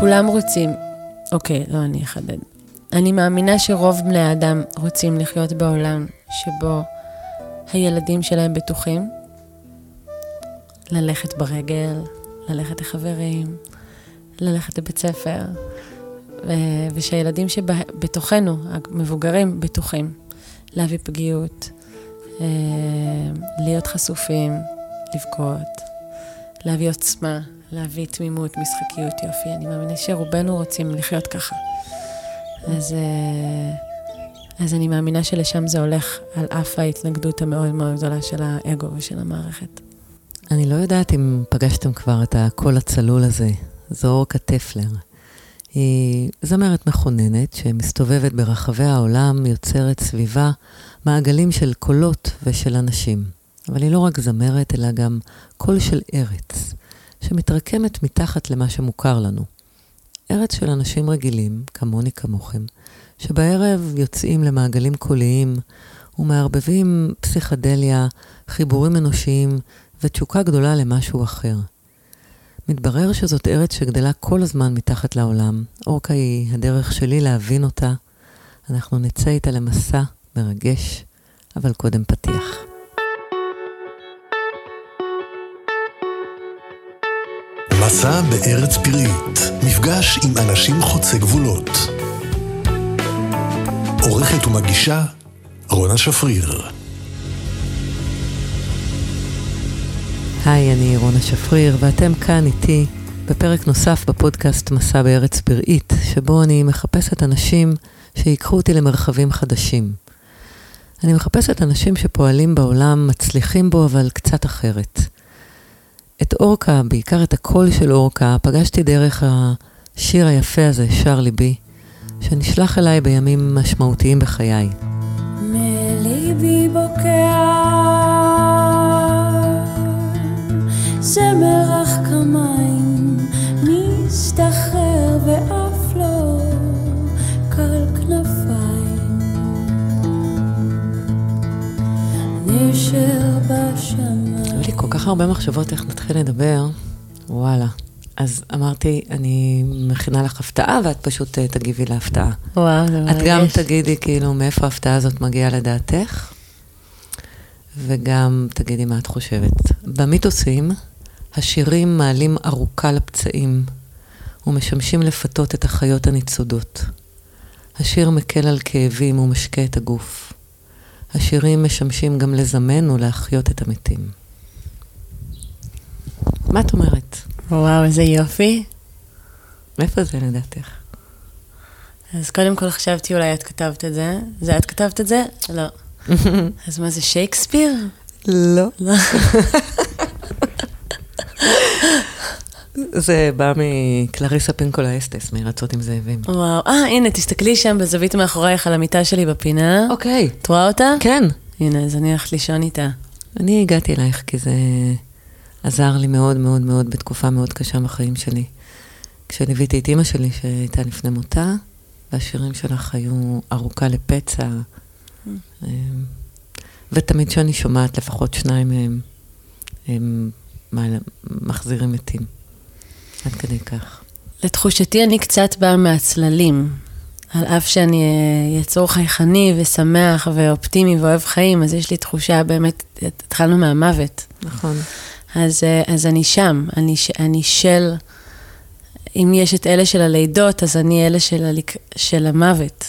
כולם רוצים, אוקיי, לא, אני אחדד. אני מאמינה שרוב בני האדם רוצים לחיות בעולם שבו הילדים שלהם בטוחים, ללכת ברגל, ללכת לחברים, ללכת לבית ספר, ושהילדים שבתוכנו, המבוגרים, בטוחים. להביא פגיעות, אה, להיות חשופים, לבכות, להביא עוצמה, להביא תמימות, משחקיות, יופי. אני מאמינה שרובנו רוצים לחיות ככה. אז, אה, אז אני מאמינה שלשם זה הולך, על אף ההתנגדות המאוד מאוד גדולה של האגו ושל המערכת. אני לא יודעת אם פגשתם כבר את הקול הצלול הזה, זו אורקה טפלר. היא זמרת מכוננת שמסתובבת ברחבי העולם, יוצרת סביבה מעגלים של קולות ושל אנשים. אבל היא לא רק זמרת, אלא גם קול של ארץ, שמתרקמת מתחת למה שמוכר לנו. ארץ של אנשים רגילים, כמוני כמוכם, שבערב יוצאים למעגלים קוליים ומערבבים פסיכדליה, חיבורים אנושיים ותשוקה גדולה למשהו אחר. מתברר שזאת ארץ שגדלה כל הזמן מתחת לעולם. אורקה היא הדרך שלי להבין אותה. אנחנו נצא איתה למסע מרגש, אבל קודם פתיח. מסע בארץ פראית, מפגש עם אנשים חוצי גבולות. עורכת ומגישה רונה שפריר. היי, אני רונה שפריר, ואתם כאן איתי בפרק נוסף בפודקאסט מסע בארץ פראית, שבו אני מחפשת אנשים שיקחו אותי למרחבים חדשים. אני מחפשת אנשים שפועלים בעולם, מצליחים בו, אבל קצת אחרת. את אורקה, בעיקר את הקול של אורקה, פגשתי דרך השיר היפה הזה, שר ליבי, שנשלח אליי בימים משמעותיים בחיי. מליבי בוקע זמר אך כמים מסתחרר ואף לא קל כנפיים נשר כך הרבה מחשבות איך נתחיל לדבר, וואלה. אז אמרתי, אני מכינה לך הפתעה, ואת פשוט uh, תגיבי להפתעה. וואו, זה מרגש. את גם תגידי כאילו מאיפה ההפתעה הזאת מגיעה לדעתך, וגם תגידי מה את חושבת. במיתוסים, השירים מעלים ארוכה לפצעים, ומשמשים לפתות את החיות הניצודות. השיר מקל על כאבים ומשקה את הגוף. השירים משמשים גם לזמן ולהחיות את המתים. מה את אומרת? וואו, איזה יופי. מאיפה זה לדעתך? אז קודם כל חשבתי אולי את כתבת את זה. זה את כתבת את זה? לא. אז מה זה, שייקספיר? לא. לא. זה בא מקלריסה פינקולה אסטס, מרצות עם זאבים. וואו, אה, הנה, תסתכלי שם בזווית מאחורייך על המיטה שלי בפינה. אוקיי. את רואה אותה? כן. הנה, אז אני הולכת לישון איתה. אני הגעתי אלייך כי זה עזר לי מאוד מאוד מאוד בתקופה מאוד קשה בחיים שלי. כשליוויתי את אימא שלי שהייתה לפני מותה, והשירים שלך היו ארוכה לפצע, אמ, ותמיד כשאני שומעת לפחות שניים מהם, הם מחזירים מתים. עד כדי כך. לתחושתי, אני קצת באה מהצללים. על אף שאני אה, יצור חייכני ושמח ואופטימי ואוהב חיים, אז יש לי תחושה באמת, התחלנו מהמוות. נכון. אז, אה, אז אני שם, אני, אני של, אם יש את אלה של הלידות, אז אני אלה של, הליק, של המוות.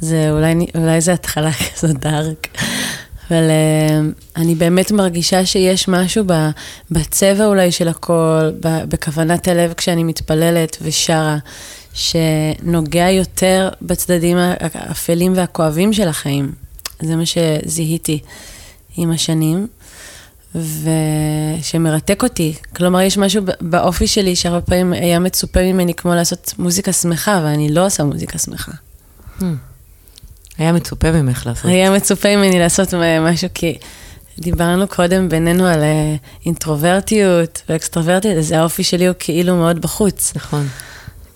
זה אולי, אולי זה התחלה כזו דארק, אבל uh, אני באמת מרגישה שיש משהו ב, בצבע אולי של הכל, ב, בכוונת הלב כשאני מתפללת ושרה, שנוגע יותר בצדדים האפלים והכואבים של החיים. זה מה שזיהיתי עם השנים. ושמרתק אותי. כלומר, יש משהו באופי שלי שהרבה פעמים היה מצופה ממני כמו לעשות מוזיקה שמחה, ואני לא עושה מוזיקה שמחה. Hmm. היה מצופה ממך לעשות. היה מצופה ממני לעשות משהו, כי דיברנו קודם בינינו על אה, אינטרוברטיות ואקסטרוברטיות, אז האופי שלי הוא כאילו מאוד בחוץ. נכון.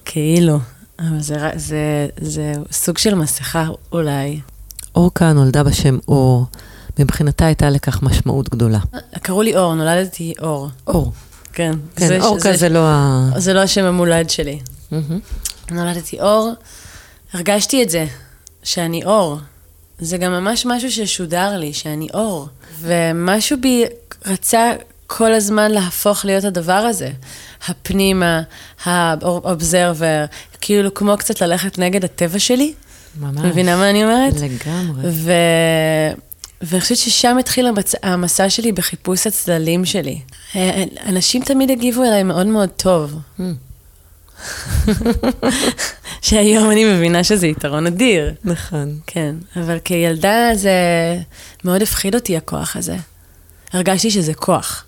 כאילו. אבל זה, זה, זה סוג של מסכה אולי. אורקה נולדה בשם אור. מבחינתה הייתה לכך משמעות גדולה. קראו לי אור, נולדתי אור. אור. כן. כן, אורקה זה לא ה... זה לא השם המולד שלי. מהמם. נולדתי אור, הרגשתי את זה, שאני אור. זה גם ממש משהו ששודר לי, שאני אור. ומשהו בי רצה כל הזמן להפוך להיות הדבר הזה. הפנימה, האובזרבר, כאילו כמו קצת ללכת נגד הטבע שלי. ממש. מבינה מה אני אומרת? לגמרי. ו... ואני חושבת ששם התחיל המצ... המסע שלי בחיפוש הצללים שלי. אה, אנשים תמיד הגיבו אליי מאוד מאוד טוב. שהיום אני מבינה שזה יתרון אדיר. נכון. כן, אבל כילדה זה מאוד הפחיד אותי הכוח הזה. הרגשתי שזה כוח.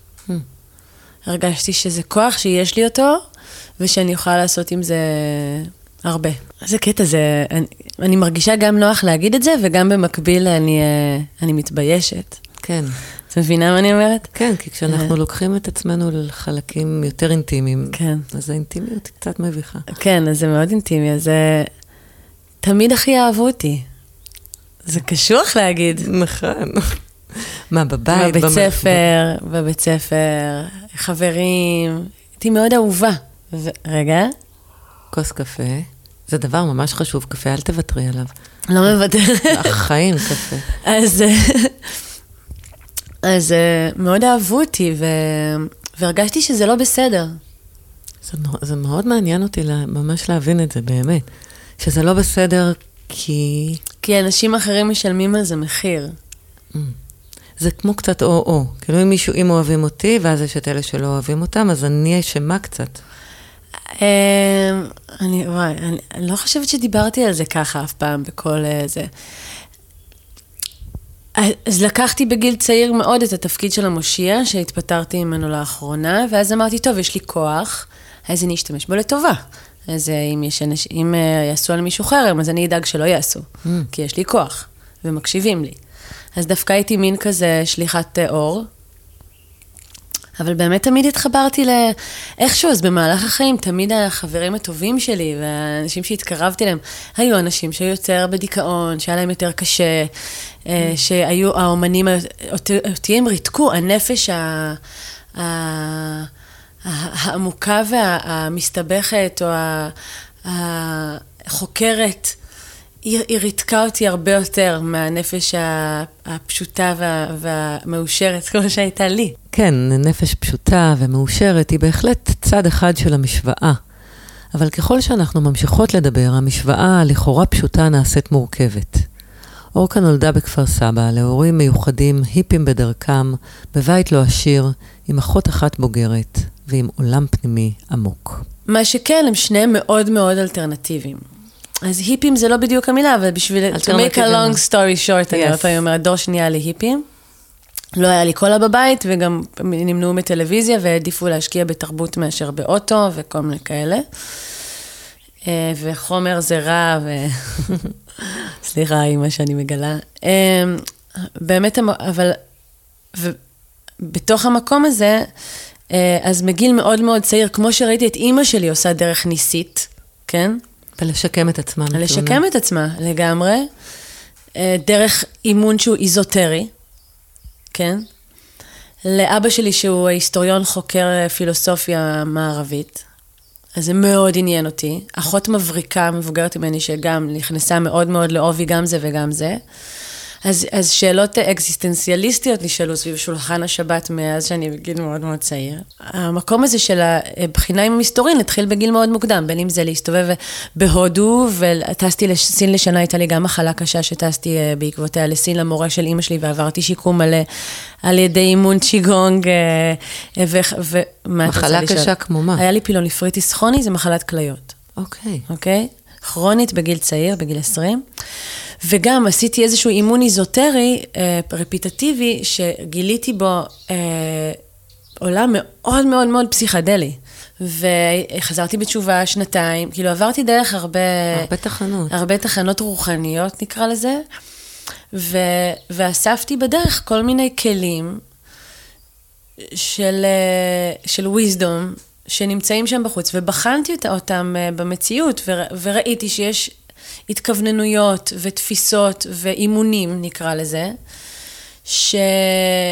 הרגשתי שזה כוח שיש לי אותו, ושאני יכולה לעשות עם זה הרבה. איזה קטע זה, אני, אני מרגישה גם נוח להגיד את זה, וגם במקביל אני, אה, אני מתביישת. כן. את מבינה מה אני אומרת? כן, כי כשאנחנו לוקחים את עצמנו לחלקים יותר אינטימיים, כן. אז האינטימיות היא קצת מביכה. כן, אז זה מאוד אינטימי, אז זה... תמיד הכי אהבו אותי. זה קשוח להגיד. נכון. מה, בבית? בבית ספר, בבית ספר, חברים, הייתי מאוד אהובה. רגע, כוס קפה. זה דבר ממש חשוב, קפה, אל תוותרי עליו. לא מוותרת. החיים קפה. אז, אז אה, מאוד אהבו אותי, ו... והרגשתי שזה לא בסדר. זה, זה מאוד מעניין אותי לה, ממש להבין את זה, באמת. שזה לא בסדר כי כי אנשים אחרים משלמים על זה מחיר. זה כמו קצת או-או. כאילו אם מישהו, אם אוהבים אותי, ואז יש את אלה שלא אוהבים אותם, אז אני אשמה קצת. אה, אני, וואי, אני, לא חושבת שדיברתי על זה ככה אף פעם בכל אה, זה. אז לקחתי בגיל צעיר מאוד את התפקיד של המושיע, שהתפטרתי ממנו לאחרונה, ואז אמרתי, טוב, יש לי כוח, אז אני אשתמש בו לטובה. אז אה, אם, יש אנש... אם אה, יעשו על מישהו חרם, אז אני אדאג שלא יעשו, Mm. כי יש לי כוח, ומקשיבים לי. אז דווקא הייתי מין כזה שליחת אור, אבל באמת תמיד התחברתי לאיכשהו, אז במהלך החיים, תמיד החברים הטובים שלי והאנשים שהתקרבתי אליהם, היו אנשים שהיו יותר בדיכאון, שהיה להם יותר קשה, אה, שהיו האומנים, אותי הם ריתקו, הנפש ה... ה... העמוקה והמסתבכת, או החוקרת, היא, ריתקה אותי הרבה יותר מהנפש הפשוטה וה, והמאושרת, כמו שהייתה לי. כן, נפש פשוטה ומאושרת היא בהחלט צד אחד של המשוואה. אבל ככל שאנחנו ממשיכות לדבר, המשוואה הלכאורה פשוטה נעשית מורכבת. אורקה נולדה בכפר סבא, להורים מיוחדים, היפים בדרכם, בבית לא עשיר, עם אחות אחת בוגרת, ועם עולם פנימי עמוק. מה שכן, הם שניהם מאוד מאוד אלטרנטיביים. אז היפים זה לא בדיוק המילה, אבל בשביל... to make a long story short, אני Yes. הרבה פעמים אומרת, דור שני היה לי היפים. לא היה לי קולה בבית, וגם נמנעו מטלוויזיה, והעדיפו להשקיע בתרבות מאשר באוטו, וכל מיני כאלה. אה, וחומר זה רע, ו... סליחה, אימא שאני מגלה. אה, באמת, אבל... ובתוך המקום הזה, אה, אז מגיל מאוד מאוד צעיר, כמו שראיתי את אימא שלי עושה דרך ניסית, כן? ולשקם את עצמם. לשקם את עצמה לגמרי, דרך אימון שהוא איזוטרי, כן? לאבא שלי שהוא היסטוריון חוקר אה, פילוסופיה מערבית, אז זה מאוד עניין אותי. אחות מבריקה, מבוגרת ממני, שגם נכנסה מאוד מאוד לעובי גם זה וגם זה. אז, אז שאלות אקזיסטנציאליסטיות נשאלו סביב שולחן השבת מאז שאני בגיל מאוד מאוד צעיר. המקום הזה של הבחינה עם המסתורין התחיל בגיל מאוד מוקדם, בין אם זה להסתובב בהודו, וטסתי לסין לשנה, הייתה לי גם מחלה קשה שטסתי אה, בעקבותיה לסין למורה של אימא שלי, ועברתי שיקום מלא על ידי אימון צ'יגונג. אה, ו- ומה את רוצה מחלה לשאול? קשה כמו מה? היה לי pyelonephritis כרוני, זה מחלת כליות. אוקיי. אוקיי? כרונית בגיל צעיר, בגיל 20. וגם עשיתי איזשהו אימון איזוטרי, אה, רפיטטיבי, שגיליתי בו אה, עולם מאוד מאוד מאוד פסיכדלי. וחזרתי בתשובה שנתיים, כאילו עברתי דרך הרבה... הרבה תחנות. הרבה תחנות רוחניות, נקרא לזה, ו, ואספתי בדרך כל מיני כלים של, אה, של wisdom שנמצאים שם בחוץ, ובחנתי אותם אה, במציאות, ור, וראיתי שיש התכווננויות ותפיסות ואימונים, נקרא לזה, ש,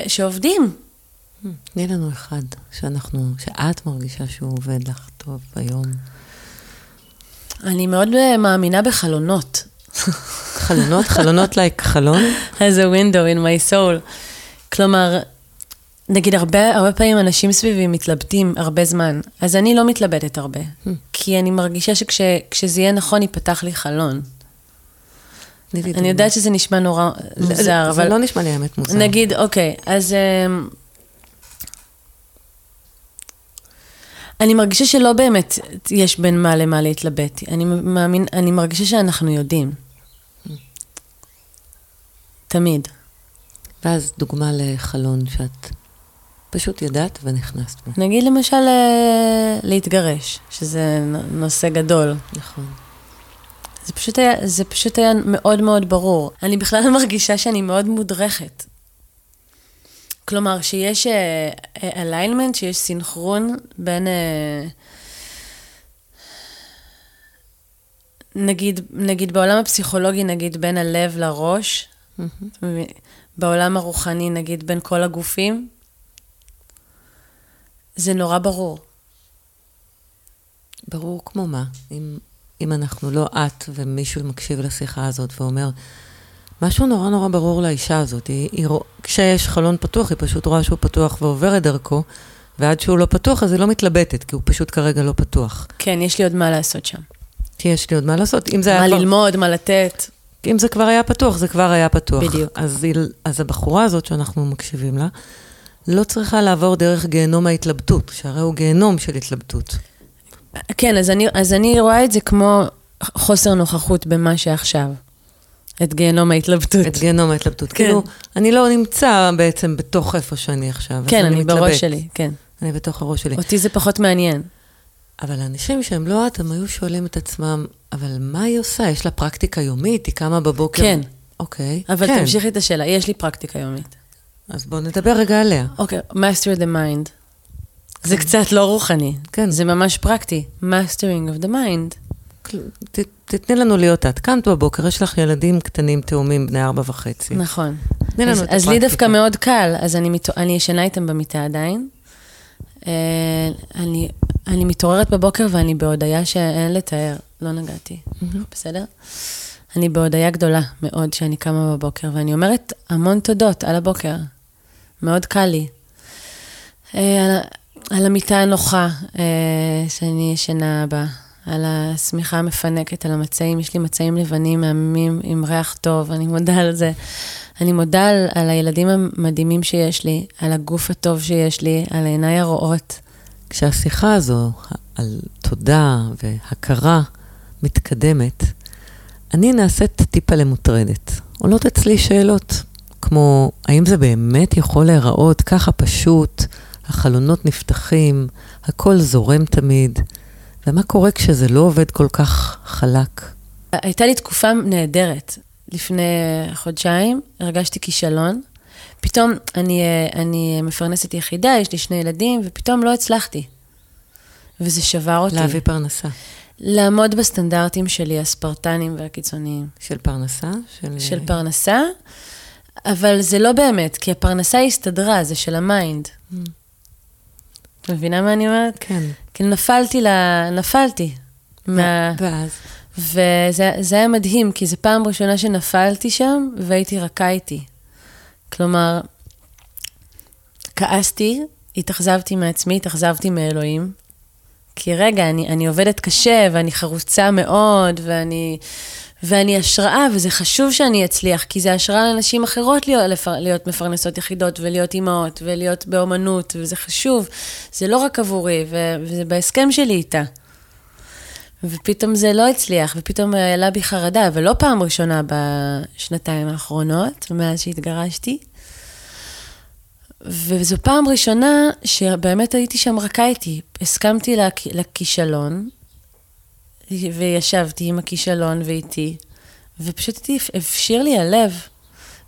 שעובדים. תני לנו אחד שאנחנו, שאת מרגישה שהוא עובד לך טוב היום. אני מאוד אה, מאמינה בחלונות. חלונות? חלונות לייק חלון? as a window in my soul. כלומר, נגיד הרבה, הרבה פעמים אנשים סביבי מתלבטים הרבה זמן, אז אני לא מתלבטת הרבה, כי אני מרגישה שכשזה יהיה נכון, ייפתח לי חלון. אני. יודעת שזה נשמע נורא מוזר, זה אבל... לא נשמע לי האמת מוזר. נגיד, אוקיי, אז... אמ, אני מרגישה שלא באמת יש בין מה למה להתלבט. אני מאמין, אני מרגישה שאנחנו יודעים. תמיד. ואז דוגמה לחלון שאת פשוט ידעת ונכנסת בו. נגיד למשל אה, להתגרש, שזה נושא גדול. נכון. זה פשוט, היה, זה פשוט היה מאוד מאוד ברור. אני בכלל מרגישה שאני מאוד מודרכת. כלומר, שיש אליינמנט, שיש סינכרון בין... אה, נגיד, נגיד בעולם הפסיכולוגי, נגיד בין הלב לראש, בעולם הרוחני, נגיד בין כל הגופים, זה נורא ברור. ברור כמו מה. אם, אם אנחנו לא את ומישהו מקשיב לשיחה הזאת ואומר, משהו נורא נורא ברור לאישה הזאת. היא, היא, כשיש חלון פתוח, היא פשוט רואה שהוא פתוח ועוברת דרכו, ועד שהוא לא פתוח, אז היא לא מתלבטת, כי הוא פשוט כרגע לא פתוח. כן, יש לי עוד מה לעשות שם. כי יש לי עוד מה לעשות. אם זה היה מה כבר... ללמוד, מה לתת. אם זה כבר היה פתוח, זה כבר היה פתוח. בדיוק. אז, היא, אז הבחורה הזאת שאנחנו מקשיבים לה, לא צריכה לעבור דרך גיהנום ההתלבטות, שהרי הוא גיהנום של התלבטות. כן, אז אני, אז אני רואה את זה כמו חוסר נוכחות במה שעכשיו. את גיהנום ההתלבטות. את גיהנום ההתלבטות. כן. כאילו, אני לא נמצא בעצם בתוך איפה שאני עכשיו. כן, אני מתלבט. בראש שלי, כן. אני בתוך הראש שלי. אותי זה פחות מעניין. אבל אנשים שהם לא את, הם היו שואלים את עצמם, אבל מה היא עושה? יש לה פרקטיקה יומית? היא קמה בבוקר? כן. אוקיי. אבל כן. תמשיכי את השאלה, יש לי פרקטיקה יומית. אז בואו נדבר רגע עליה. אוקיי, master the mind. זה קצת לא רוחני. כן. זה ממש פרקטי. mastering of the mind. ת, תתני לנו להיות את. קמת בבוקר, יש לך ילדים קטנים, תאומים, בני ארבע וחצי. נכון. תני לנו אז, את אז לי הפרקטיקה. דווקא מאוד קל, אז אני, מת... אני ישנה איתם במיטה עדיין. אה, אני, אני מתעוררת בבוקר ואני בהודיה שאין לתאר, לא נגעתי, בסדר? אני בהודיה גדולה מאוד שאני קמה בבוקר, ואני אומרת המון תודות על הבוקר. מאוד קל לי. אה, על, על המיטה הנוחה אה, שאני ישנה בה, על השמיכה המפנקת, על המצעים, יש לי מצעים לבנים מהממים עם ריח טוב, אני מודה על זה. אני מודה על, על הילדים המדהימים שיש לי, על הגוף הטוב שיש לי, על העיניי הרואות. כשהשיחה הזו על תודה והכרה מתקדמת, אני נעשית טיפה למוטרדת. עולות אצלי שאלות, כמו, האם זה באמת יכול להיראות ככה פשוט, החלונות נפתחים, הכל זורם תמיד, ומה קורה כשזה לא עובד כל כך חלק? הייתה לי תקופה נהדרת. לפני חודשיים הרגשתי כישלון. פתאום אני, אני מפרנסת יחידה, יש לי שני ילדים, ופתאום לא הצלחתי. וזה שבר אותי. להביא פרנסה. לעמוד בסטנדרטים שלי, הספרטניים והקיצוניים. של פרנסה? של, של פרנסה, אבל זה לא באמת, כי הפרנסה הסתדרה, זה של ה mind. את מבינה מה אני אומרת? כן. כי נפלתי ל... נפלתי. מה... ואז? וזה זה היה מדהים, כי זו פעם ראשונה שנפלתי שם והייתי רכה איתי. כלומר, כעסתי, התאכזבתי מעצמי, התאכזבתי מאלוהים. כי רגע, אני, אני עובדת קשה ואני חרוצה מאוד ואני, ואני השראה, וזה חשוב שאני אצליח, כי זה השראה לאנשים אחרות להיות, להיות מפרנסות יחידות ולהיות אימהות ולהיות באומנות, וזה חשוב. זה לא רק עבורי, ו, וזה בהסכם שלי איתה. ופתאום זה לא הצליח, ופתאום העלה בי חרדה, ולא פעם ראשונה בשנתיים האחרונות, מאז שהתגרשתי. וזו פעם ראשונה שבאמת הייתי שם רכה איתי. הסכמתי לכ- לכישלון, וישבתי עם הכישלון ואיתי, ופשוט הייתי, הפשיר לי הלב,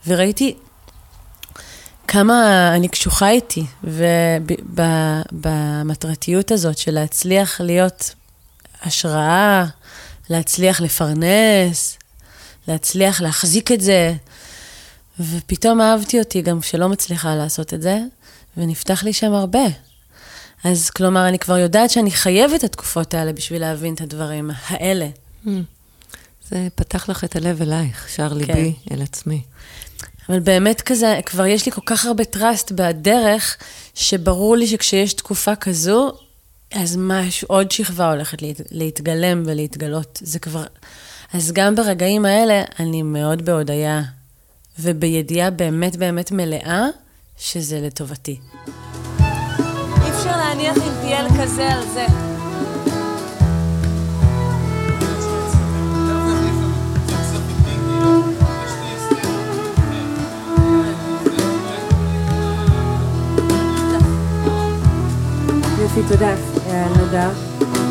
וראיתי כמה אני קשוחה איתי, ובמטרתיות הזאת של להצליח להיות השראה, להצליח לפרנס, להצליח להחזיק את זה. ופתאום אהבתי אותי גם שלא מצליחה לעשות את זה, ונפתח לי שם הרבה. אז כלומר, אני כבר יודעת שאני חייבת את התקופות האלה בשביל להבין את הדברים האלה. Hmm. זה פתח לך את הלב אלייך, שר כן. ליבי אל עצמי. אבל באמת כזה, כבר יש לי כל כך הרבה טראסט בדרך, שברור לי שכשיש תקופה כזו, אז משהו, עוד שכבה הולכת להת, להתגלם ולהתגלות. זה כבר... אז גם ברגעים האלה, אני מאוד בהודיה, ובידיעה באמת באמת מלאה, שזה לטובתי. להניח אינטיאל כזה על זה. תודה. נדב.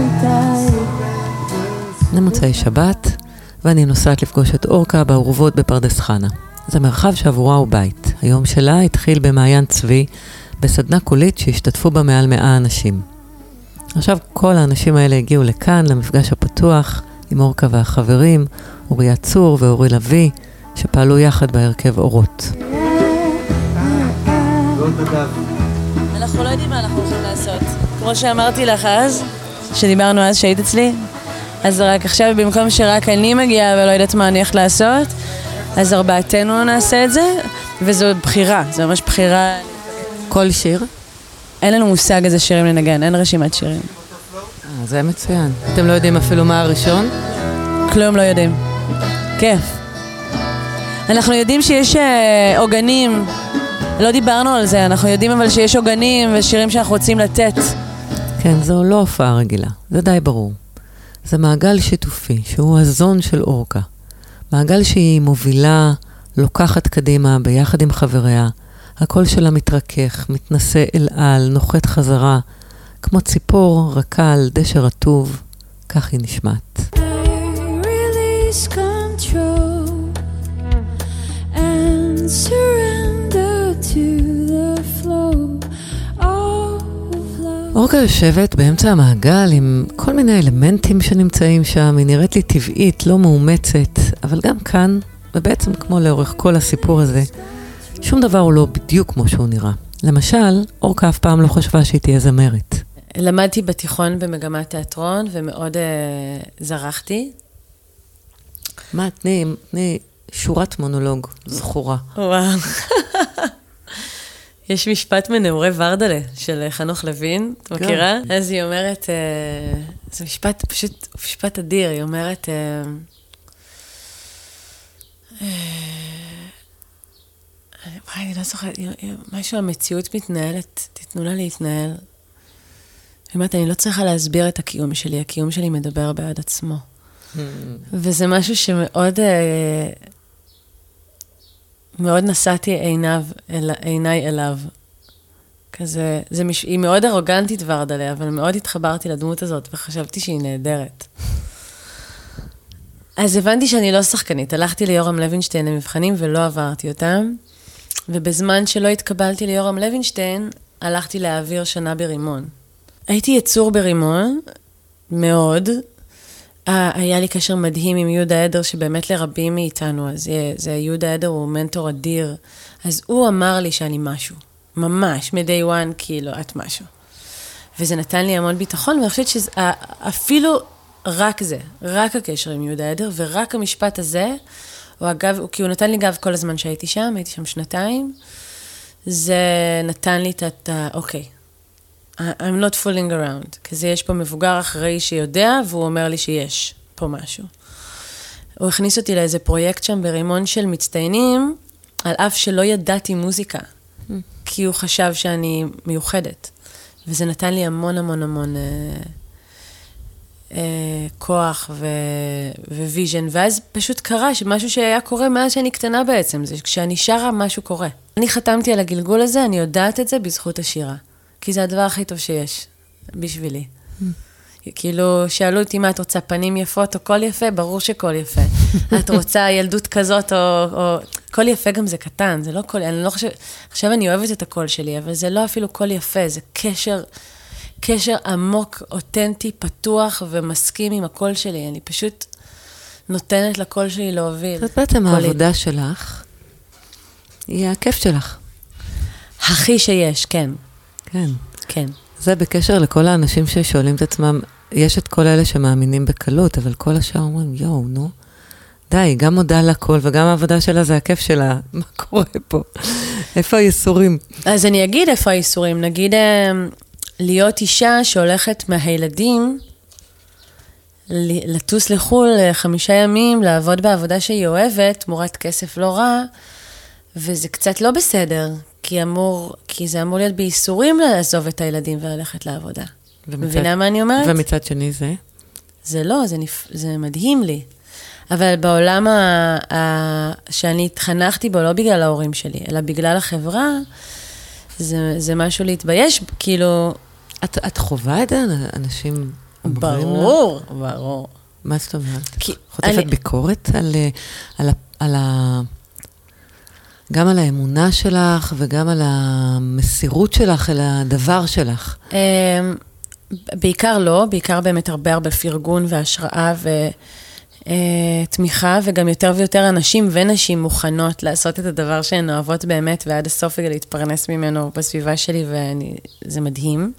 איתי. למוצאי שבת, ואני נוסעת לפגוש את אורקה באורוות בפרדס חנה. זה מרחב שעבורה הוא בית. היום שלה התחיל במעיין צבי, בסדנה קולית שהשתתפו בה מעל 100 אנשים. עכשיו כל האנשים האלה הגיעו לכאן, למפגש הפתוח, עם אורקה והחברים, אוריה צור ואורי לביא, שפעלו יחד בהרכב אורות. אנחנו לא יודעים מה אנחנו הולכים לעשות. כמו שאמרתי לך אז, שדיברנו אז שהיית אצלי, אז רק עכשיו במקום שרק אני מגיעה ולא יודעת מה אני הולכת לעשות, אז ארבעתנו נעשה את זה, וזו בחירה, זו ממש בחירה. כל שיר? אין לנו מושג איזה שירים לנגן, אין רשימת שירים. אה, זה מצוין. אתם לא יודעים אפילו מה הראשון? כלום לא יודעים. כיף. אנחנו יודעים שיש אה, עוגנים, לא דיברנו על זה, אנחנו יודעים אבל שיש עוגנים ושירים שאנחנו רוצים לתת. כן, זו לא הופעה רגילה, זה די ברור. זה מעגל שיתופי, שהוא הזון של אורקה. מעגל שהיא מובילה, לוקחת קדימה ביחד עם חבריה. הקול שלה מתרכך, מתנשא אל על, נוחת חזרה, כמו ציפור רכה על דשא רטוב, כך היא נשמעת. Control אורקה יושבת באמצע המעגל עם כל מיני אלמנטים שנמצאים שם, היא נראית לי טבעית, לא מאומצת, אבל גם כאן, ובעצם כמו לאורך כל הסיפור הזה, שום דבר הוא לא בדיוק כמו שהוא נראה. למשל, אורקה אף פעם לא חשבה שהיא תהיה זמרת. למדתי בתיכון במגמת תיאטרון ומאוד אה, זרחתי. מה, תני, תני שורת מונולוג זכורה. וואו. יש משפט מנעורי ורדלה של חנוך לוין, את מכירה? אז היא אומרת, אה, זה משפט פשוט, משפט אדיר, היא אומרת, אה, אה, וואי, אני לא זוכרת, משהו, המציאות מתנהלת, תיתנו לה להתנהל. היא אומרת, אני לא צריכה להסביר את הקיום שלי, הקיום שלי מדבר בעד עצמו. וזה משהו שמאוד, אה, מאוד נשאתי עיניו, אל, עיניי אליו. כזה, זה מש... היא מאוד ארוגנטית ורדלה, אבל מאוד התחברתי לדמות הזאת וחשבתי שהיא נהדרת. אז הבנתי שאני לא שחקנית, הלכתי ליורם לוינשטיין למבחנים ולא עברתי אותם, ובזמן שלא התקבלתי ליורם לוינשטיין, הלכתי להעביר שנה ברימון. הייתי יצור ברימון, מאוד. אה, היה לי קשר מדהים עם יהודה עדר, שבאמת לרבים מאיתנו, אז זה, זה יהודה עדר הוא מנטור אדיר. אז הוא אמר לי שאני משהו, ממש, מ-day one, כאילו, את משהו. וזה נתן לי המון ביטחון, ואני חושבת שאפילו רק זה, רק הקשר עם יהודה עדר, ורק המשפט הזה, אגב, הוא- כי הוא נתן לי גב כל הזמן שהייתי שם, הייתי שם שנתיים, זה נתן לי את ה... אוקיי, I'm not fooling around, כזה יש פה מבוגר אחראי שיודע, והוא אומר לי שיש פה משהו. הוא הכניס אותי לאיזה פרויקט שם ברימון של מצטיינים, על אף שלא ידעתי מוזיקה, כי הוא חשב שאני מיוחדת. וזה נתן לי המון המון המון אה, אה, כוח ו- vision, ואז פשוט קרה שמשהו שהיה קורה מאז שאני קטנה בעצם, זה כשאני שרה משהו קורה. אני חתמתי על הגלגול הזה, אני יודעת את זה בזכות השירה. כי זה הדבר הכי טוב שיש, בשבילי. כאילו, שאלו אותי מה את רוצה, פנים יפות או קול יפה? ברור שקול יפה. את רוצה ילדות כזאת או, או... קול יפה גם זה קטן, זה לא קול, אני לא חושבת... עכשיו אני אוהבת את הקול שלי, אבל זה לא אפילו קול יפה, זה קשר, קשר עמוק, אותנטי, פתוח ומסכים עם הקול שלי. אני פשוט נותנת לקול שלי להוביל. זאת בעצם. העבודה שלך, היא הכיף שלך. הכי שיש, כן, כן. כן. זה בקשר לכל האנשים ששואלים את עצמם, יש את כל אלה שמאמינים בקלות, אבל כל השאר אומרים, יואו, נו, די, גם מודה לכל, וגם העבודה שלה זה הכיף שלה. מה קורה פה? איפה הייסורים? אז אני אגיד איפה האיסורים. נגיד, אה, להיות אישה שהולכת מהילדים, לטוס לחו"ל אה, חמישה ימים, לעבוד בעבודה שהיא אוהבת, תמורת כסף לא רע, וזה קצת לא בסדר, כי, אמור, כי זה אמור להיות בייסורים לעזוב את הילדים וללכת לעבודה. ומצד- מבינה מה אני אומרת? ומצד שני זה? זה לא, זה, נפ... זה מדהים לי. אבל בעולם ה... ה... שאני התחנכתי בו, לא בגלל ההורים שלי, אלא בגלל החברה, זה, זה משהו להתבייש, כאילו, את, את חווה את זה? אנשים אומרים לך? ברור, ברור. מה זאת אומרת? חוטפת אני- ביקורת על, אה, על, על ה... גם על האמונה שלך וגם על המסירות שלך אל הדבר שלך. אמ, בעיקר לא, בעיקר באמת הרבה הרבה פרגון והשראה ותמיכה, וגם יותר ויותר אנשים ונשים מוכנות לעשות את הדבר שהן אוהבות באמת, ועד הסוף להתפרנס ממנו בסביבה שלי, וזה מדהים.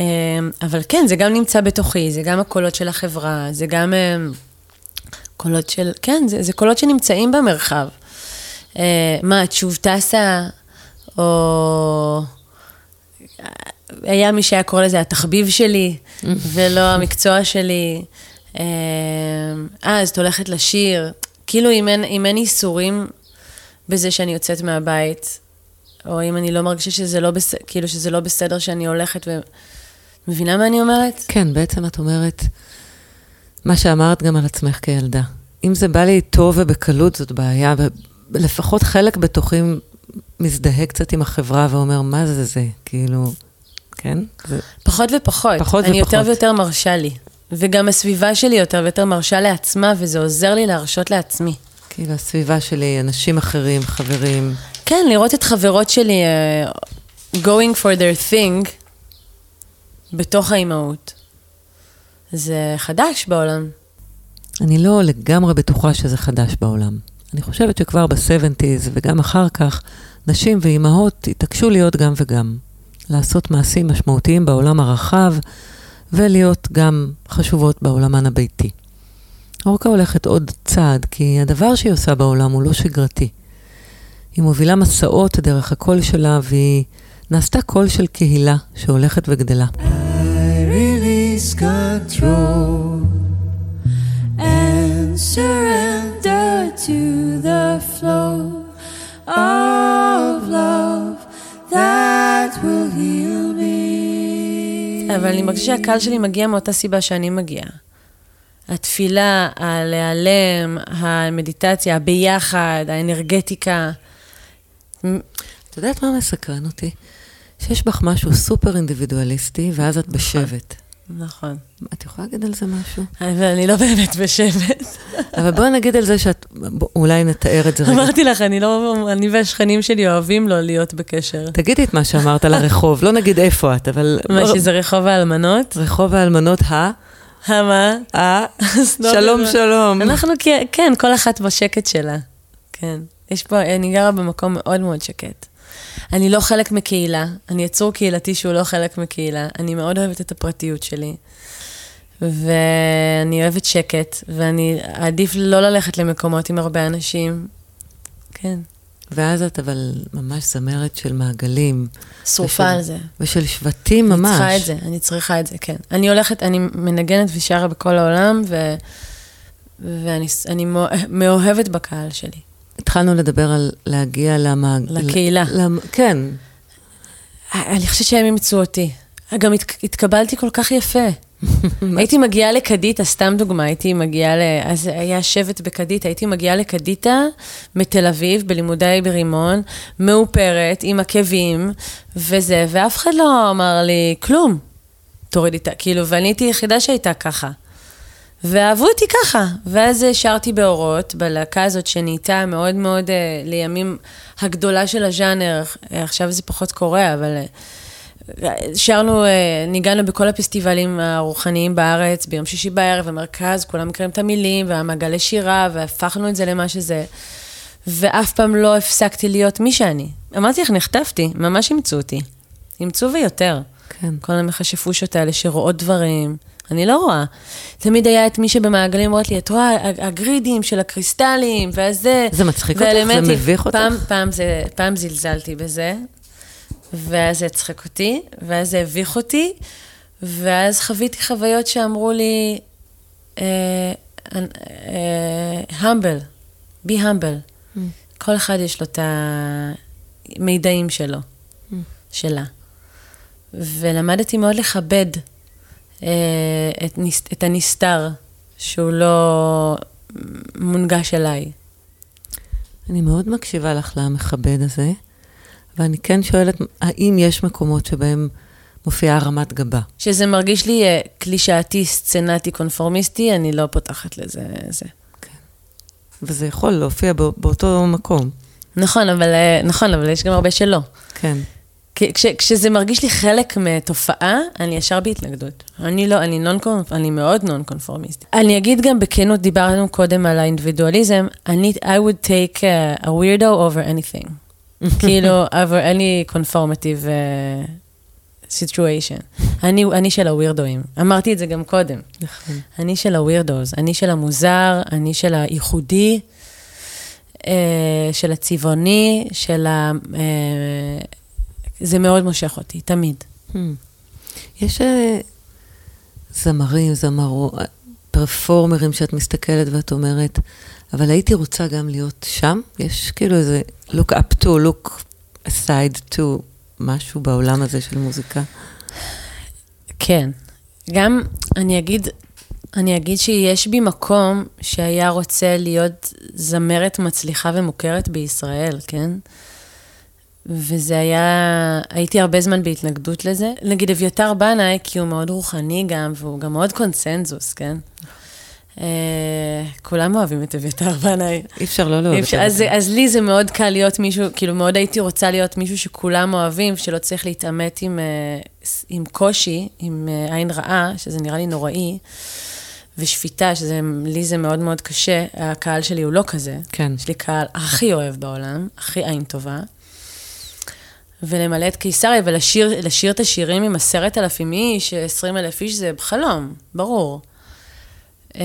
אמ, אבל כן, זה גם נמצא בתוכי, זה גם הקולות של החברה, זה גם אמ, קולות של, כן, זה, זה קולות שנמצאים במרחב. אה, מה, את שוב טסה, או... היה מי שהיה קורא לזה התחביב שלי, ולא המקצוע שלי. אה, אה, אז את הולכת לשיר. כאילו, אם אין, אם אין איסורים בזה שאני יוצאת מהבית, או אם אני לא מרגישה שזה לא, בס... כאילו שזה לא בסדר שאני הולכת ו... מבינה מה אני אומרת? כן, בעצם את אומרת, מה שאמרת גם על עצמך כילדה. אם זה בא לי טוב ובקלות, זאת בעיה, ולפחות חלק בתוכי מזדהה קצת עם החברה ואומר, מה זה זה? כאילו, כן? זה... פחות ופחות. פחות אני ופחות. יותר ויותר מרשה לי. וגם הסביבה שלי יותר ויותר מרשה לעצמה, וזה עוזר לי להרשות לעצמי. כאילו, הסביבה שלי, אנשים אחרים, חברים. כן, לראות את חברות שלי uh, going for their thing בתוך האימהות. זה חדש בעולם. אני לא לגמרי בטוחה שזה חדש בעולם. אני חושבת שכבר ב-70's וגם אחר כך, נשים ואימהות התעקשו להיות גם וגם. לעשות מעשים משמעותיים בעולם הרחב, ולהיות גם חשובות בעולמן הביתי. אורקה הולכת עוד צעד, כי הדבר שהיא עושה בעולם הוא לא שגרתי. היא מובילה מסעות דרך הקול שלה, והיא נעשתה קול של קהילה שהולכת וגדלה. Release control and surrender to the flow of love that will heal me. אבל אני מרגישה שהקהל שלי מגיע מאותה סיבה שאני מגיעה. התפילה, הלהיעלם, המדיטציה, הביחד, האנרגטיקה. את יודעת מה מסקרן אותי? שיש בך משהו סופר אינדיבידואליסטי, ואז את בשבט. נכון. את יכולה להגיד על זה משהו? אבל אני לא באמת בשבט. אבל בואי נגיד על זה שאת... אולי נתאר את זה רגע. אמרתי לך, אני לא... אני והשכנים שלי אוהבים לא להיות בקשר. תגידי את מה שאמרת על הרחוב, לא נגיד איפה את, אבל... מה, שזה רחוב האלמנות? רחוב האלמנות ה... המה? ה... לא שלום. שלום. אנחנו, כן, כל אחת בשקט שלה. כן. יש פה, אני גרה במקום מאוד מאוד שקט. אני לא חלק מקהילה, אני יצור קהילתי שהוא לא חלק מקהילה. אני מאוד אוהבת את הפרטיות שלי. ואני אוהבת שקט, ואני אעדיף לא ללכת למקומות עם הרבה אנשים. כן. ואז את אבל ממש זמרת של מעגלים. שרופה ושל- על זה. ושל שבטים אני ממש. צריכה את זה, אני צריכה את זה, כן. אני הולכת, אני מנגנת ושרה בכל העולם, ו... ואני אני מאוה- מאוהבת בקהל שלי. התחלנו לדבר על להגיע למעג... לקהילה. למ... כן. אני חושבת שהם אימצו אותי. גם הת, התקבלתי כל כך יפה. הייתי מגיעה לקדיטה, סתם דוגמה, הייתי מגיעה ל... אז היה שבט בקדיטה, הייתי מגיעה לקדיטה מתל אביב, בלימודי ברימון, מאופרת, עם עקבים וזה, ואף אחד לא אמר לי כלום. תורידי את ה... כאילו, ואני הייתי היחידה שהייתה ככה. ואהבו אותי ככה. ואז שרתי באורות, בלהקה הזאת שנהייתה מאוד מאוד uh, לימים הגדולה של הז'אנר. עכשיו זה פחות קורה, אבל uh, שרנו, uh, ניגענו בכל הפסטיבלים הרוחניים בארץ, ביום שישי בערב, במרכז, כולם מכירים את המילים, והמעגלי שירה, והפכנו את זה למה שזה. ואף פעם לא הפסקתי להיות מי שאני. אמרתי לך, נחטפתי, ממש אימצו אותי. אימצו ויותר. כן. כל המכשפושות האלה שרואות דברים. אני לא רואה. תמיד היה את מי שבמעגלים אומרת לי, את רואה, הגרידים של הקריסטלים, והזה. זה מצחיק אותך? זה מביך אותך? פעם, פעם, זה, פעם זלזלתי בזה, ואז זה הצחק אותי, ואז זה הביך אותי, ואז חוויתי חוויות שאמרו לי, be humble. Mm. כל אחד יש לו את המידעים שלו, mm. שלה. ולמדתי מאוד לכבד את, את הנסתר, שהוא לא מונגש אליי. אני מאוד מקשיבה לך למכבד הזה, ואני כן שואלת, האם יש מקומות שבהם מופיעה רמת גבה? שזה מרגיש לי אה, קלישאתי, סצנטי, קונפורמיסטי, אני לא פותחת לזה. זה. וזה יכול להופיע באותו מקום. נכון, אבל, אה, נכון, אבל יש גם הרבה שלא. כן. כש, כשזה מרגיש לי חלק מתופעה, אני ישר בהתנגדות. אני לא, אני, נון, אני מאוד נון קונפורמיסטית. אני אגיד גם בכנות, דיברנו קודם על האינדיבידואליזם, אני, I would take a, a weirdo over anything. כאילו, over any conformative uh, situation. אני, אני של הווירדואים. אמרתי את זה גם קודם. נכון. אני של הווירדוס, אני של המוזר, אני של הייחודי, אה, של הצבעוני, של ה... אה, זה מאוד מושך אותי, תמיד. Hmm. יש אה, זמרים, זמרו, פרפורמרים שאת מסתכלת ואת אומרת, אבל הייתי רוצה גם להיות שם? יש כאילו איזה look up to, look aside to משהו בעולם הזה של מוזיקה? כן. גם, אני אגיד, אני אגיד שיש בי מקום שהיה רוצה להיות זמרת מצליחה ומוכרת בישראל, כן? וזה היה, הייתי הרבה זמן בהתנגדות לזה. נגיד אביתר בנאי, כי הוא מאוד רוחני גם, והוא גם מאוד קונסנזוס, כן? Uh, כולם אוהבים את אביתר בנאי. אי אפשר לא לאהוב את זה. אז, לי זה מאוד קל להיות מישהו, כאילו מאוד הייתי רוצה להיות מישהו שכולם אוהבים, שלא צריך להתעמת עם, עם קושי, עם uh, עין רעה, שזה נראה לי נוראי, ושפיטה, שלי זה מאוד מאוד קשה. הקהל שלי הוא לא כזה. כן. יש לי קהל הכי אוהב בעולם, הכי עין טובה. ולמלא את קיסריה ולשיר את השירים עם עשרת אלפים איש, עשרים אלף איש, זה חלום, ברור. אמ,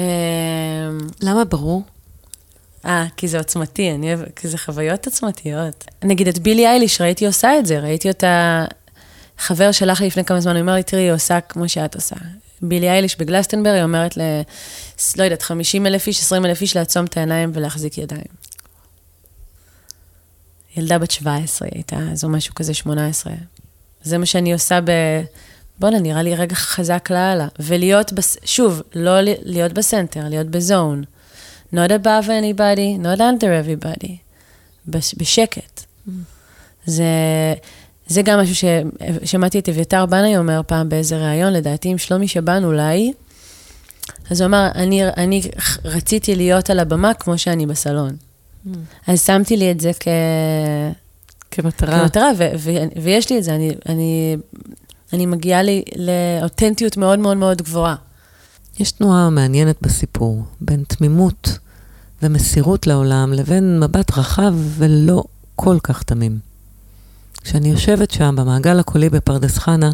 למה ברור? אה, כי זה עוצמתי, אני אוהב, כי זה חוויות עוצמתיות. נגיד את בילי אייליש, ראיתי עושה את זה, ראיתי אותה, חבר שלח לי לפני כמה זמן, הוא אומר לי, תראי, היא עושה כמו שאת עושה. בילי אייליש בגלסטנברג, היא אומרת ל... לא יודעת, 50 אלף איש, 20 אלף איש לעצום את העיניים ולהחזיק ידיים. ילדה בת 17 הייתה, אז או משהו כזה 18. זה מה שאני עושה ב... בואנה, נראה לי רגע חזק לאללה. ולהיות, בס... שוב, לא להיות בסנטר, להיות בזון. Not above anybody, not under everybody. בש... בשקט. Mm. זה, זה גם משהו ששמעתי את אביתר בנאי אומר פעם באיזה ריאיון, לדעתי עם שלומי שבן אולי. אז הוא אמר, אני, אני רציתי להיות על הבמה כמו שאני בסלון. אז שמתי לי את זה כ... כמטרה. כמטרה, ו- ו- ויש לי את זה, אני, אני, אני מגיעה לי לאותנטיות מאוד מאוד מאוד גבוהה. יש תנועה מעניינת בסיפור, בין תמימות ומסירות לעולם לבין מבט רחב ולא כל כך תמים. כשאני יושבת שם במעגל הקולי בפרדס חנה,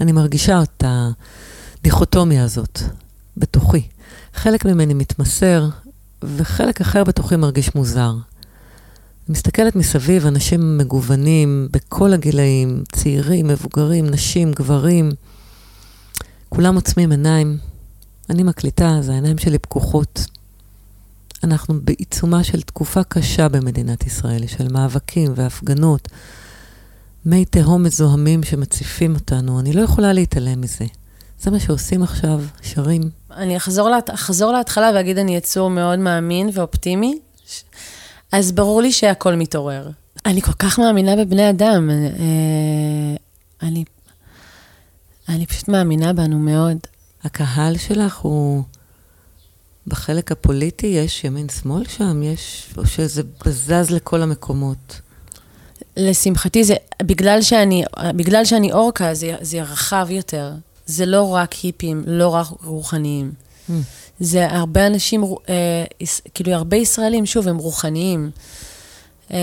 אני מרגישה את הדיכוטומיה הזאת בתוכי. חלק ממני מתמסר, וחלק אחר בתוכי מרגיש מוזר. מסתכלת מסביב, אנשים מגוונים בכל הגילאים, צעירים, מבוגרים, נשים, גברים. כולם עוצמים עיניים. אני מקליטה, אז העיניים שלי פקוחות. אנחנו בעיצומה של תקופה קשה במדינת ישראל, של מאבקים והפגנות, מי תהום מזוהמים שמציפים אותנו. אני לא יכולה להתעלם מזה. זה מה שעושים עכשיו, שרים. אני אחזור, לה, אחזור להתחלה ואגיד, אני יצור מאוד מאמין ואופטימי, אז ברור לי שהכל מתעורר. אני כל כך מאמינה בבני אדם. אה, אני... אני פשוט מאמינה בנו מאוד. הקהל שלך הוא... בחלק הפוליטי יש ימין-שמאל שם? יש... או שזה זז לכל המקומות? לשמחתי זה, בגלל שאני, בגלל שאני אורקה, זה, זה רחב יותר. זה לא רק היפים, לא רק רוחניים. Mm. זה הרבה אנשים, אה, כאילו הרבה ישראלים, שוב, הם רוחניים. אה,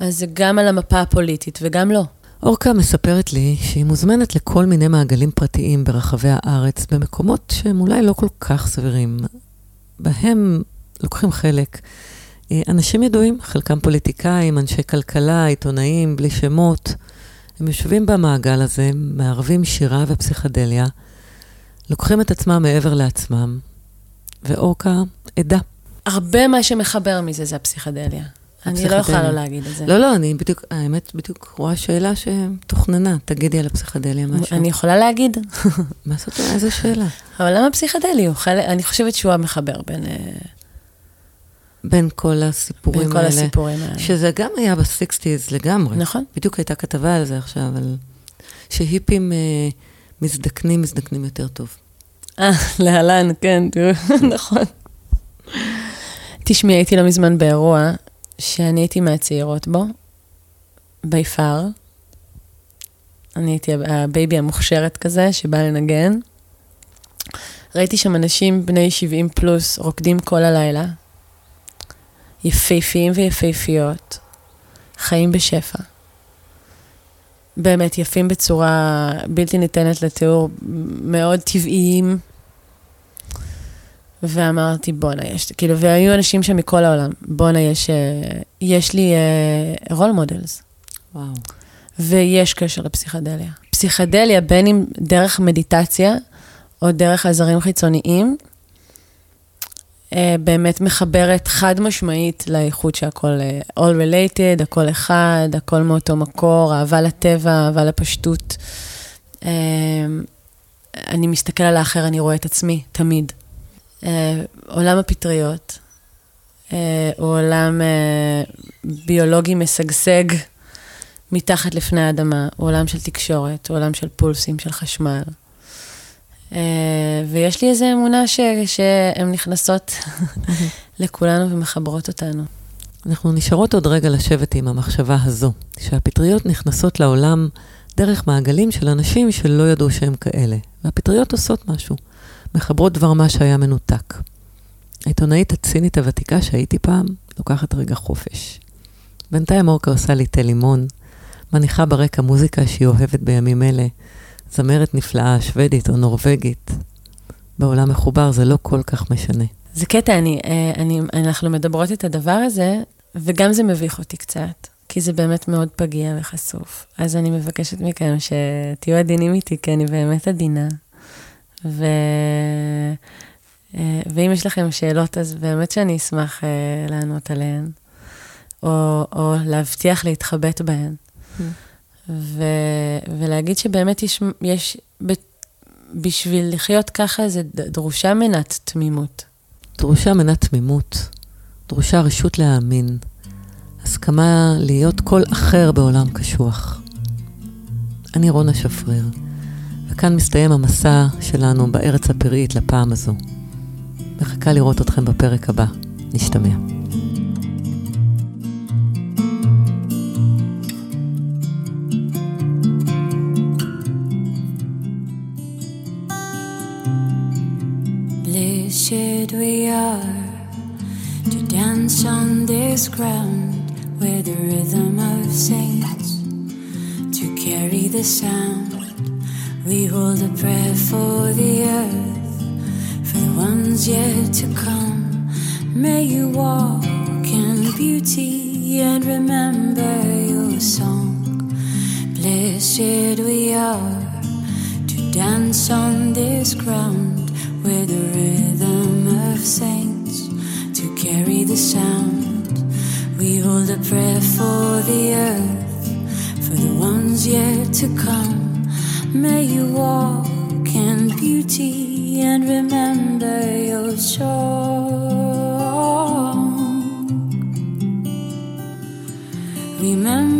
אז זה גם על המפה הפוליטית וגם לא. אורקה מספרת לי שהיא מוזמנת לכל מיני מעגלים פרטיים ברחבי הארץ, במקומות שהם אולי לא כל כך סבירים. בהם לוקחים חלק אה, אנשים ידועים, חלקם פוליטיקאים, אנשי כלכלה, עיתונאים, בלי שמות. הם יושבים במעגל הזה, מערבים שירה ופסיכדליה, לוקחים את עצמם מעבר לעצמם, ואורקה עדה. הרבה מה שמחבר מזה זה הפסיכדליה. אני לא יכולה לא להגיד את זה. לא, לא, אני בדיוק, האמת, בדיוק רואה שאלה שתוכננה. תגידי על הפסיכדליה משהו. אני יכולה להגיד. מה זאת אומרת? איזה שאלה? העולם הפסיכדלי אני חושבת שהוא המחבר בין... בין כל הסיפורים בין האלה. בין כל הסיפורים האלה. שזה גם היה ב sixties לגמרי. נכון. בדיוק הייתה כתבה על זה עכשיו, על שהיפים אה, מזדקנים, מזדקנים יותר טוב. אה, להלן, כן, תראו, נכון. תשמעי, הייתי לא מזמן באירוע שאני הייתי מהצעירות בו, by far. אני הייתי ה baby המוכשרת כזה, שבא לנגן. ראיתי שם אנשים בני 70 פלוס רוקדים כל הלילה, יפהפיים ויפהפיות, חיים בשפע. באמת יפים בצורה בלתי ניתנת לתיאור, מאוד טבעיים. ואמרתי, בואנה, יש, כאילו, והיו אנשים שם מכל העולם, בואנה, יש, אה, יש לי role אה, models. וואו. ויש קשר לפסיכדליה. פסיכדליה, בין אם דרך מדיטציה או דרך עזרים חיצוניים, באמת מחברת חד משמעית לאיכות שהכל אה, all related, הכל אחד, הכל מאותו מקור, אהבה לטבע, אהבה לפשטות. אה, אני מסתכל על האחר, אני רואה את עצמי, תמיד. עולם הפטריות הוא עולם ביולוגי משגשג מתחת לפני האדמה, הוא עולם של תקשורת, הוא עולם של פולסים, של חשמל. אה, ויש לי איזו אמונה שהן נכנסות לכולנו ומחברות אותנו. אנחנו נשארות עוד רגע לשבת עם המחשבה הזו, שהפטריות נכנסות לעולם דרך מעגלים של אנשים שלא ידעו שהם כאלה. והפטריות עושות משהו, מחברות דבר מה שהיה מנותק. העיתונאית הצינית הוותיקה שהייתי פעם, לוקחת רגע חופש. בינתיים אורקה עושה לי תה לימון, מניחה ברקע מוזיקה שהיא אוהבת בימים אלה, זמרת נפלאה, שוודית או נורבגית. בעולם מחובר זה לא כל כך משנה. זה קטע, אני, אה, אני, אנחנו מדברות את הדבר הזה, וגם זה מביך אותי קצת, כי זה באמת מאוד פגיע וחשוף. אז אני מבקשת מכם שתהיו עדינים איתי, כי אני באמת עדינה. ו... אה, ואם יש לכם שאלות, אז באמת שאני אשמח אה, לענות עליהן, או, או להבטיח להתחבט בהן. Mm. ו, ולהגיד שבאמת יש, יש, ב, בשביל לחיות ככה, זה דרושה מנת תמימות. דרושה מנת תמימות, דרושה רשות להאמין, הסכמה להיות כל אחר בעולם קשוח. אני רונה שפריר, וכאן מסתיים המסע שלנו בארץ הפראית לפעם הזו. מחכה לראות אתכם בפרק הבא. נשתמע. Blessed we are to dance on this ground where the rhythm of saints to carry the sound. We hold a prayer for the earth, for the ones yet to come. May you walk in beauty and remember your song. Blessed we are to dance on this ground where the rhythm of saints to carry the sound. We hold a prayer for the earth, for the ones yet to come. May you walk in beauty and remember your song. Remember